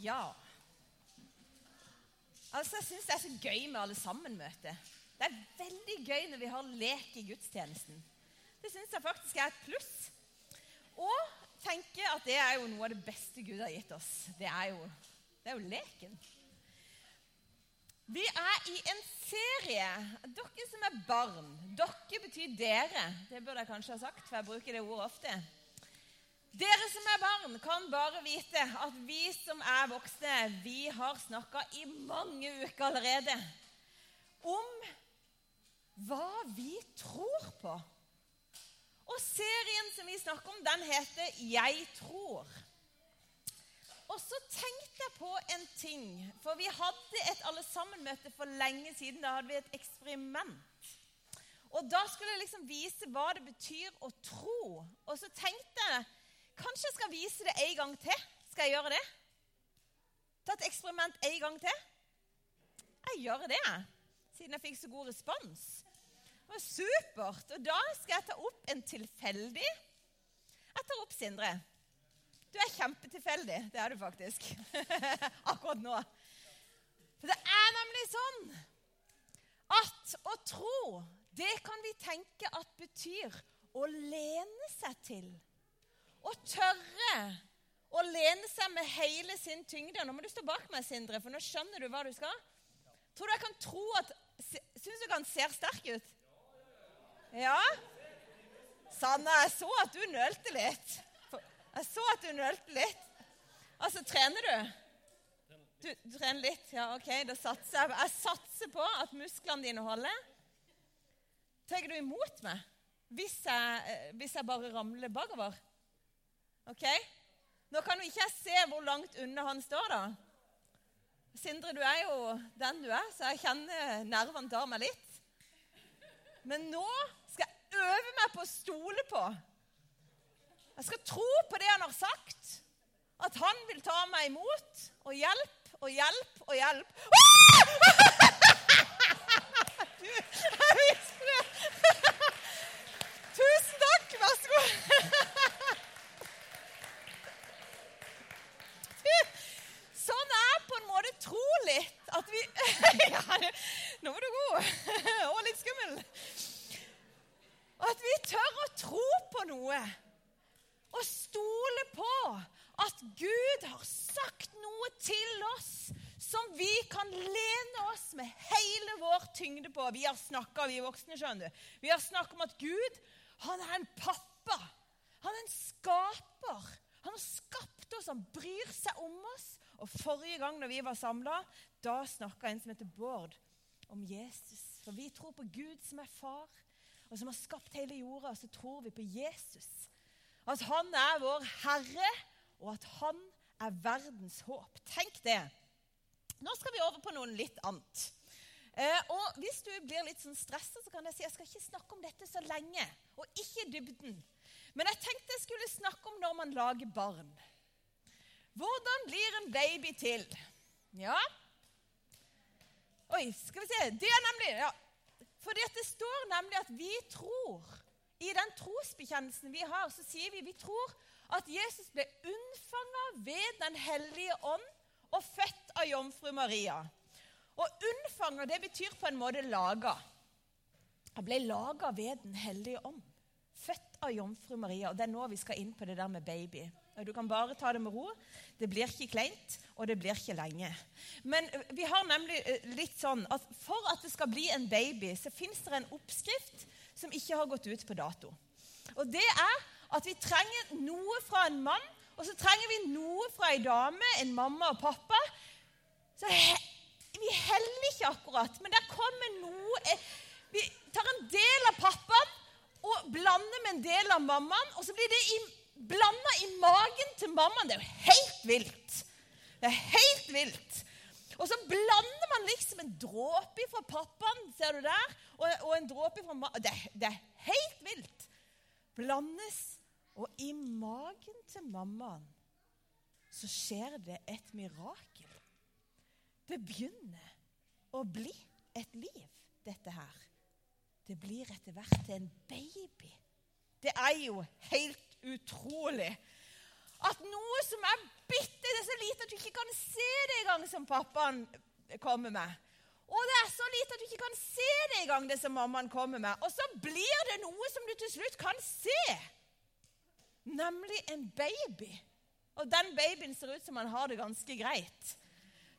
Ja. Altså, Jeg syns det er så gøy med alle sammen-møte. Det er veldig gøy når vi har lek i gudstjenesten. Det syns jeg faktisk er et pluss. Og tenker at det er jo noe av det beste Gud har gitt oss. Det er jo, det er jo leken. Vi er i en serie. Dere som er barn Dere betyr dere. Det burde jeg kanskje ha sagt, for jeg bruker det ordet ofte. Dere som er barn, kan bare vite at vi som er voksne, vi har snakka i mange uker allerede om hva vi tror på. Og serien som vi snakker om, den heter 'Jeg tror'. Og så tenkte jeg på en ting. For vi hadde et alle sammen-møte for lenge siden. Da hadde vi et eksperiment. Og da skulle jeg liksom vise hva det betyr å tro. Og så tenkte jeg Kanskje jeg skal vise det en gang til. Skal jeg gjøre det? Ta et eksperiment en gang til? Jeg gjør det, siden jeg fikk så god respons. Det var supert. Og da skal jeg ta opp en tilfeldig. Jeg tar opp Sindre. Du er kjempetilfeldig. Det er du faktisk. Akkurat nå. For det er nemlig sånn at å tro, det kan vi tenke at betyr å lene seg til å tørre å lene seg med hele sin tyngde. Nå må du stå bak meg, Sindre, for nå skjønner du hva du skal. Tror du jeg kan tro at Syns du han ser sterk ut? Ja? Sanne, jeg så at du nølte litt. Jeg så at du nølte litt. Altså, trener du? Du, du trener litt? Ja, OK, da satser jeg. Jeg satser på at musklene dine holder. Tar du imot meg hvis jeg, eh, hvis jeg bare ramler bakover? Ok? Nå kan jo ikke jeg se hvor langt unna han står, da. Sindre, du er jo den du er, så jeg kjenner nervene tar meg litt. Men nå skal jeg øve meg på å stole på. Jeg skal tro på det han har sagt. At han vil ta meg imot. Og hjelp og hjelp og hjelp. Du, jeg visste det! Tusen takk. Vær så god. Sånn er på en måte tro litt. At vi ja, Nå var du god. Og litt skummel. At vi tør å tro på noe. Og stole på Gud har sagt noe til oss som vi kan lene oss med hele vår tyngde på. Vi har snakka, vi voksne, skjønner du. Vi har snakka om at Gud, han er en pappa. Han er en skaper. Han har skapt oss, han bryr seg om oss. Og Forrige gang når vi var samla, da snakka en som heter Bård, om Jesus. For vi tror på Gud som er far, og som har skapt hele jorda. Og Så tror vi på Jesus. At han er vår Herre, og at han er verdens håp. Tenk det. Nå skal vi over på noe litt annet. Eh, og Hvis du blir litt sånn stressa, så kan jeg si jeg skal ikke snakke om dette så lenge. Og ikke dybden. Men jeg tenkte jeg skulle snakke om når man lager barn. Hvordan blir en baby til? Ja Oi, skal vi se. Det er nemlig ja. For det står nemlig at vi tror I den trosbekjennelsen vi har, så sier vi vi tror at Jesus ble unnfanga ved Den hellige ånd og født av jomfru Maria. Og unnfanga, det betyr på en måte laga. Han ble laga ved Den hellige ånd. Født av jomfru Maria. Og det er nå vi skal inn på det der med baby. Du kan bare ta det med ro. Det blir ikke kleint, og det blir ikke lenge. Men vi har nemlig litt sånn at for at det skal bli en baby, så fins det en oppskrift som ikke har gått ut på dato. Og det er at vi trenger noe fra en mann, og så trenger vi noe fra ei dame, en mamma og pappa. Så vi heller ikke akkurat, men der kommer noe Vi tar en del av pappaen og blander med en del av mammaen, og så blir det blanda i magen til mammaen. Det er jo helt vilt. Det er helt vilt. Og så blander man liksom en dråpe fra pappaen, ser du der, og, og en dråpe fra mammaen. Det, det, er helt vilt. Blandes. Og i magen til mammaen så skjer det et mirakel. Det begynner å bli et liv, dette her. Det blir etter hvert til en baby. Det er jo helt utrolig at noe som er bitte Det er så lite at du ikke kan se det engang som pappaen kommer med. Og det er så lite at du ikke kan se det engang, det som mammaen kommer med. Og så blir det noe som du til slutt kan se. Nemlig en baby. Og den babyen ser ut som han har det ganske greit.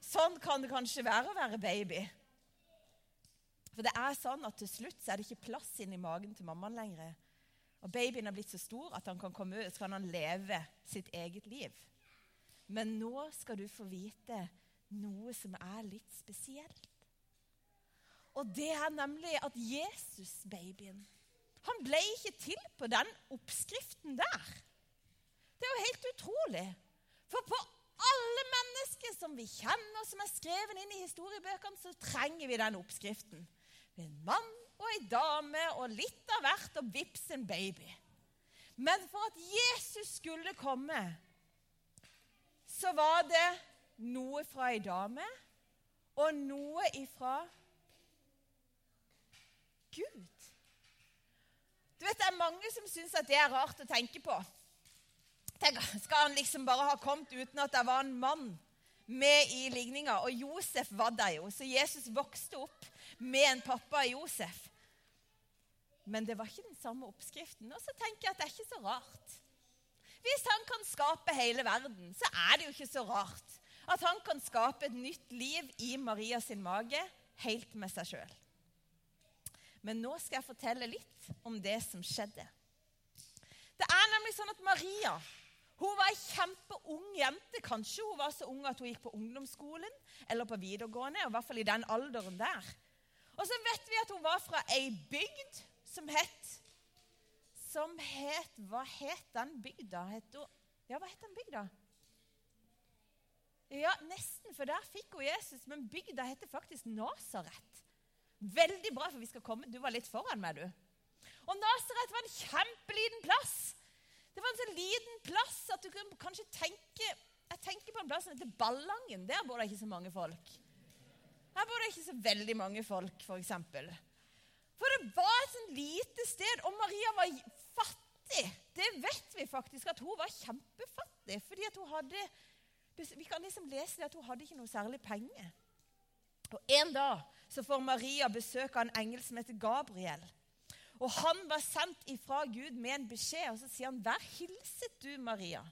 Sånn kan det kanskje være å være baby. For det er sånn at til slutt er det ikke plass inn i magen til mammaen lenger. Og babyen er blitt så stor at han kan komme ut, så kan han leve sitt eget liv. Men nå skal du få vite noe som er litt spesielt. Og det er nemlig at Jesus-babyen han ble ikke til på den oppskriften der. Det er jo helt utrolig. For på alle mennesker som vi kjenner, som er skrevet inn i historiebøkene, så trenger vi den oppskriften. En mann og ei dame og litt av hvert, og vips en baby. Men for at Jesus skulle komme, så var det noe fra ei dame og noe ifra Gud. Du vet, Det er mange som syns at det er rart å tenke på. Tenk, skal han liksom bare ha kommet uten at det var en mann med i ligninga? Og Josef var der jo, så Jesus vokste opp med en pappa Josef. Men det var ikke den samme oppskriften. Og så tenker jeg at det er ikke så rart. Hvis han kan skape hele verden, så er det jo ikke så rart at han kan skape et nytt liv i Maria sin mage helt med seg sjøl. Men nå skal jeg fortelle litt om det som skjedde. Det er nemlig sånn at Maria hun var ei kjempeung jente. Kanskje hun var så ung at hun gikk på ungdomsskolen eller på videregående. i hvert fall i den alderen der. Og så vet vi at hun var fra ei bygd som het Som het Hva het den bygda? Het hun, ja, hva het den bygda? Ja, nesten, for der fikk hun Jesus. Men bygda heter faktisk Nasaret. Veldig bra, for vi skal komme. Du var litt foran meg, du. Og Nasaret var en kjempeliten plass. Det var en så liten plass at du kan kanskje tenke Jeg tenker på en plass som heter Ballangen. Der bor det ikke så mange folk. Her bor det ikke så veldig mange folk, f.eks. For, for det var et sånn lite sted, og Maria var fattig. Det vet vi faktisk, at hun var kjempefattig. fordi at hun hadde Vi kan liksom lese det at hun hadde ikke noe særlig penger. Og En dag så får Maria besøk av en engel som heter Gabriel. Og Han var sendt ifra Gud med en beskjed, og så sier han, 'Vær hilset du, Maria'.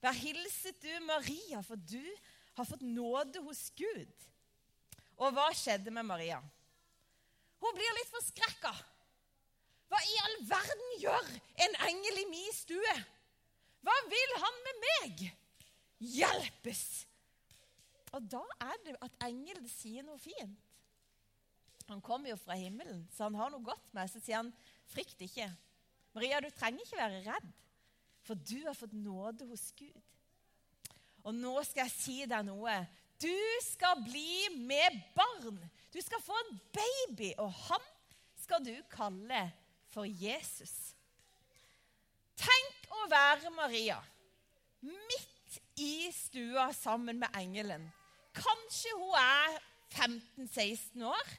Vær hilset du, Maria, for du har fått nåde hos Gud. Og hva skjedde med Maria? Hun blir litt forskrekka. Hva i all verden gjør en engel i min stue? Hva vil han med meg? Hjelpes! Og da er det at engelen sier noe fint. Han kommer jo fra himmelen, så han har noe godt med. Så sier han, 'Frykt ikke.' Maria, du trenger ikke være redd, for du har fått nåde hos Gud. Og nå skal jeg si deg noe. Du skal bli med barn. Du skal få en baby, og han skal du kalle for Jesus. Tenk å være Maria midt i stua sammen med engelen. Kanskje hun er 15-16 år,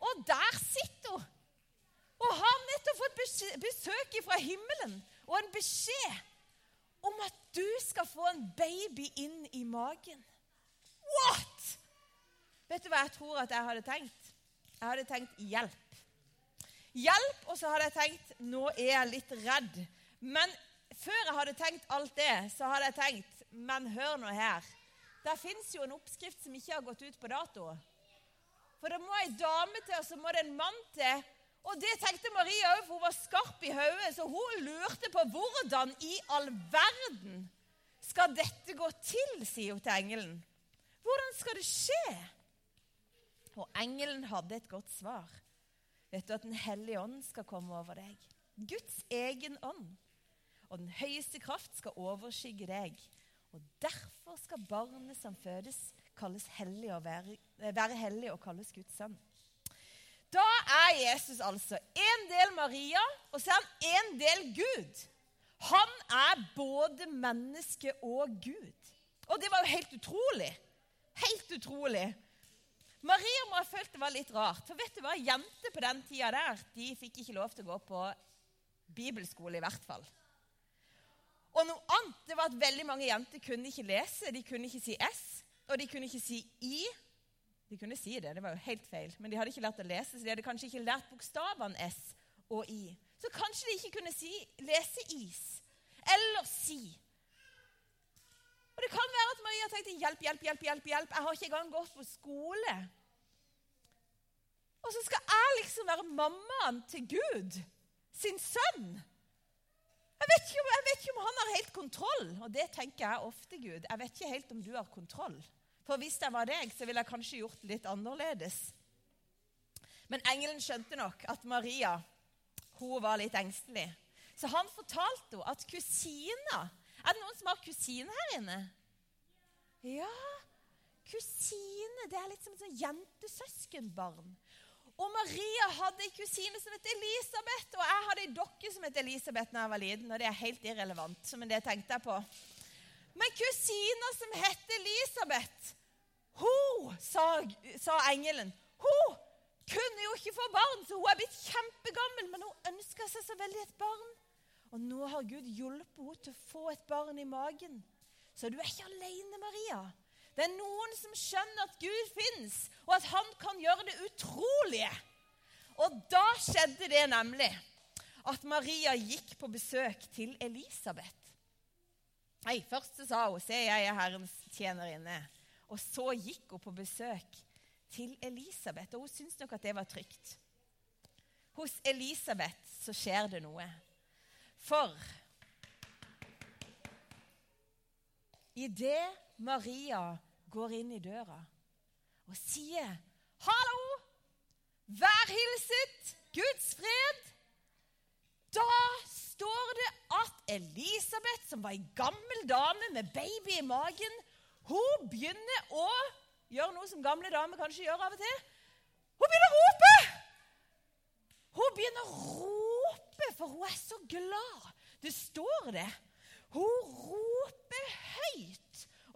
og der sitter hun. Og har nettopp fått besøk fra himmelen og en beskjed om at du skal få en baby inn i magen. What?! Vet du hva jeg tror at jeg hadde tenkt? Jeg hadde tenkt hjelp. Hjelp, og så hadde jeg tenkt nå er jeg litt redd. Men før jeg hadde tenkt alt det, så hadde jeg tenkt Men hør nå her. Det fins jo en oppskrift som ikke har gått ut på dato. For det må ei dame til, og så må det en mann til. Og det tenkte Maria òg, for hun var skarp i hodet. Så hun lurte på hvordan i all verden skal dette gå til, sier hun til engelen. Hvordan skal det skje? Og engelen hadde et godt svar. Vet du at Den hellige ånd skal komme over deg? Guds egen ånd. Og den høyeste kraft skal overskygge deg. Og derfor skal barnet som fødes, hellig være, eh, være hellig og kalles Guds sønn. Da er Jesus altså en del Maria, og så er han en del Gud. Han er både menneske og Gud. Og det var jo helt utrolig. Helt utrolig. Maria må ha følt det var litt rart. For vet du hva? Jenter på den tida der de fikk ikke lov til å gå på bibelskole, i hvert fall. Og noe annet det var at veldig mange jenter kunne ikke lese. De kunne ikke si S, og de kunne ikke si I. De kunne si det, det var jo helt feil, men de hadde ikke lært å lese, så de hadde kanskje ikke lært bokstavene S og I. Så kanskje de ikke kunne si, lese is eller si. Og Det kan være at Maria tenkte hjelp, hjelp, hjelp, hjelp, hjelp. Jeg har ikke engang gått på skole. Og så skal jeg liksom være mammaen til Gud, sin sønn. Jeg vet, ikke, jeg vet ikke om han har helt kontroll, og det tenker jeg ofte, Gud. Jeg vet ikke helt om du har kontroll. For hvis jeg var deg, så ville jeg kanskje gjort det litt annerledes. Men engelen skjønte nok at Maria hun var litt engstelig. Så han fortalte henne at kusina Er det noen som har kusine her inne? Ja, kusine. Det er litt som et jentesøskenbarn. Og Maria hadde en kusine som het Elisabeth, og jeg hadde en dokke som het Elisabeth da jeg var liten. Og det er helt irrelevant, men det tenkte jeg på. Men kusina som het Elisabeth, hun, sa, sa engelen, hun kunne jo ikke få barn, så hun er blitt kjempegammel. Men hun ønska seg så veldig et barn. Og nå har Gud hjulpet henne til å få et barn i magen. Så du er ikke alene, Maria. Det er noen som skjønner at Gud fins, og at han kan gjøre det utrolige. Og da skjedde det nemlig at Maria gikk på besøk til Elisabeth. Nei, Først sa hun 'Se, jeg er Herrens tjenerinne'. Og så gikk hun på besøk til Elisabeth, og hun syntes nok at det var trygt. Hos Elisabeth så skjer det noe. For idet Maria går inn i døra og sier 'Hallo! Vær hilset! Guds fred!' Da står det at Elisabeth, som var ei gammel dame med baby i magen, hun begynner å gjøre noe som gamle damer kanskje gjør av og til. Hun begynner å rope! Hun begynner å rope, for hun er så glad. Det står det. Hun roper høyt.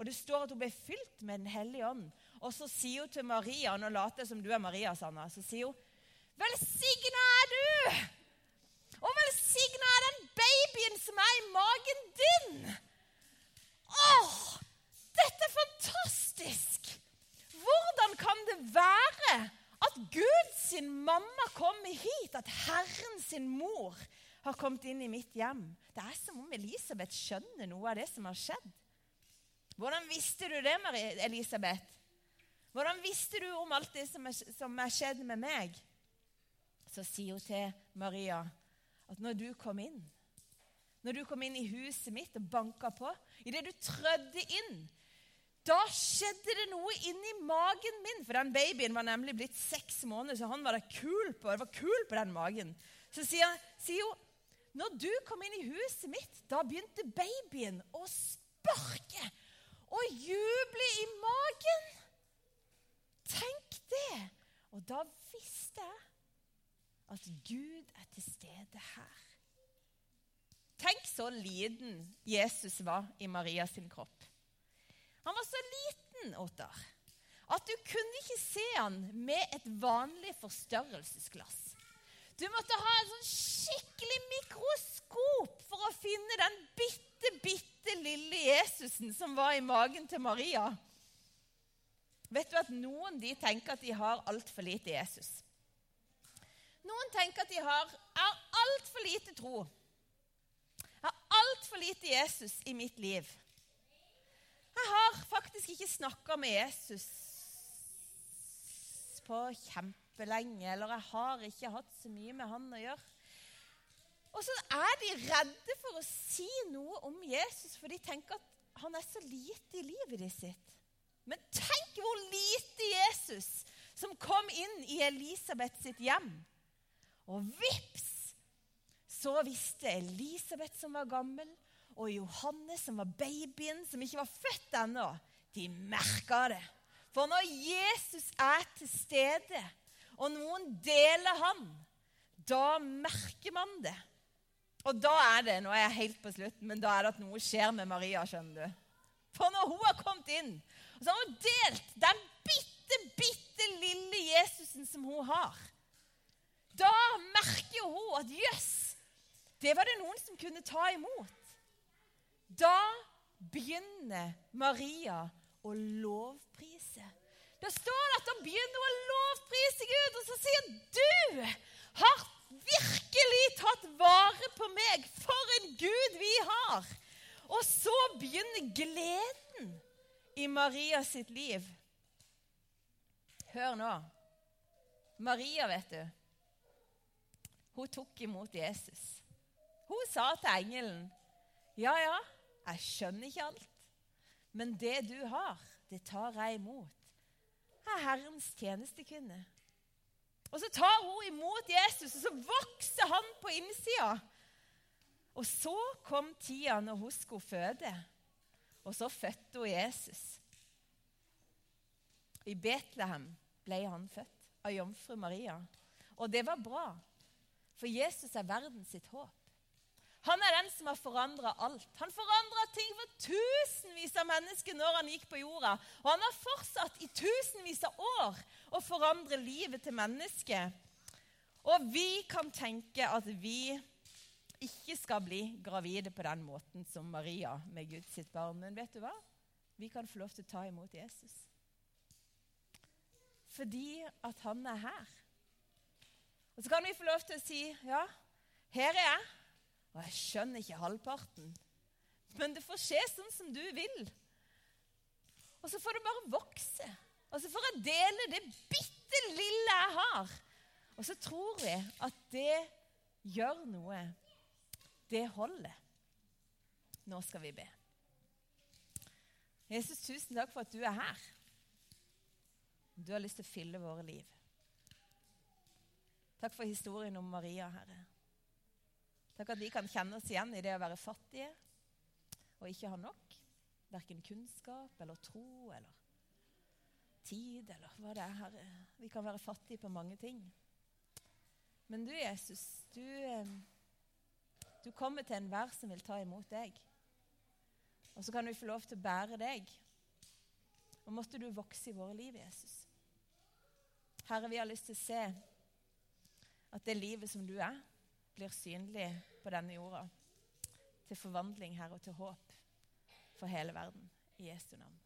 Og det står at hun ble fylt med Den hellige ånd. Og så sier hun til Maria, nå later jeg som du er Maria, Sanna, så sier hun Velsigna er du! Og velsigna er den babyen som er i magen din! Åh, dette er fantastisk! Hvordan kan det være at Guds mamma kommer hit, at Herren sin mor har kommet inn i mitt hjem? Det er som om Elisabeth skjønner noe av det som har skjedd. Hvordan visste du det, Elisabeth? Hvordan visste du om alt det som er, som er skjedd med meg? Så sier hun til Maria at når du kom inn, når du kom inn i huset mitt og banka på, idet du trødde inn, da skjedde det noe inni magen min. For den babyen var nemlig blitt seks måneder, så han var det kul på. Det var kul på den magen. Så sier, sier hun når du kom inn i huset mitt, da begynte babyen å sparke og juble i magen. Tenk det! Og da visste jeg at Gud er til stede her. Tenk så liten Jesus var i Marias kropp. Han var så liten, Ottar, at du kunne ikke se han med et vanlig forstørrelsesglass. Du måtte ha en sånn skikkelig mikroskop for å finne Jesusen som var i magen til Maria. Vet du at noen de tenker at de har altfor lite Jesus? Noen tenker at de har har altfor lite tro. Jeg har altfor lite Jesus i mitt liv. Jeg har faktisk ikke snakka med Jesus på kjempelenge, eller jeg har ikke hatt så mye med han å gjøre. Og så er de redde for å si noe om Jesus, for de tenker at han er så lite i livet sitt. Men tenk hvor lite Jesus som kom inn i Elisabeth sitt hjem. Og vips, så visste Elisabeth, som var gammel, og Johannes, som var babyen, som ikke var født ennå, de merka det. For når Jesus er til stede, og noen deler han, da merker man det. Og da er det nå er jeg helt på slutten, men da er det at noe skjer med Maria. skjønner du. For når hun har kommet inn, så har hun delt den bitte, bitte lille Jesusen som hun har, da merker hun at jøss, det var det noen som kunne ta imot. Da begynner Maria å lovprise. Da står det at da begynner hun å lovprise Gud, og så sier du har virkelig tatt vare på meg. For en Gud vi har! Og så begynner gleden i Maria sitt liv. Hør nå. Maria, vet du, hun tok imot Jesus. Hun sa til engelen, 'Ja, ja, jeg skjønner ikke alt, men det du har, det tar jeg imot.' Jeg er Herrens tjenestekvinne. Og så tar hun imot Jesus, og så vokser han på innsida. Og så kom tida når hun skulle føde, og så fødte hun Jesus. I Betlehem ble han født av jomfru Maria. Og det var bra, for Jesus er verden sitt håp. Han er den som har forandra alt. Han forandra ting for tusenvis av mennesker når han gikk på jorda. Og han har fortsatt i tusenvis av år å forandre livet til mennesket. Og vi kan tenke at vi ikke skal bli gravide på den måten som Maria med Guds sitt barn. Men vet du hva? Vi kan få lov til å ta imot Jesus. Fordi at han er her. Og så kan vi få lov til å si ja, her er jeg. Og jeg skjønner ikke halvparten. Men det får skje sånn som du vil. Og så får det bare vokse. Og så får jeg dele det bitte lille jeg har. Og så tror vi at det gjør noe. Det holder. Nå skal vi be. Jesus, tusen takk for at du er her. Du har lyst til å fylle våre liv. Takk for historien om Maria, Herre. Takk at vi kan kjenne oss igjen i det å være fattige og ikke ha nok. Verken kunnskap eller tro eller tid eller hva det er, Herre. Vi kan være fattige på mange ting. Men du, Jesus, du, du kommer til enhver som vil ta imot deg. Og så kan vi få lov til å bære deg. Og måtte du vokse i våre liv, Jesus. Herre, vi har lyst til å se at det livet som du er, blir synlig på denne jorda. Til forvandling, her og til håp for hele verden. I Jesu navn.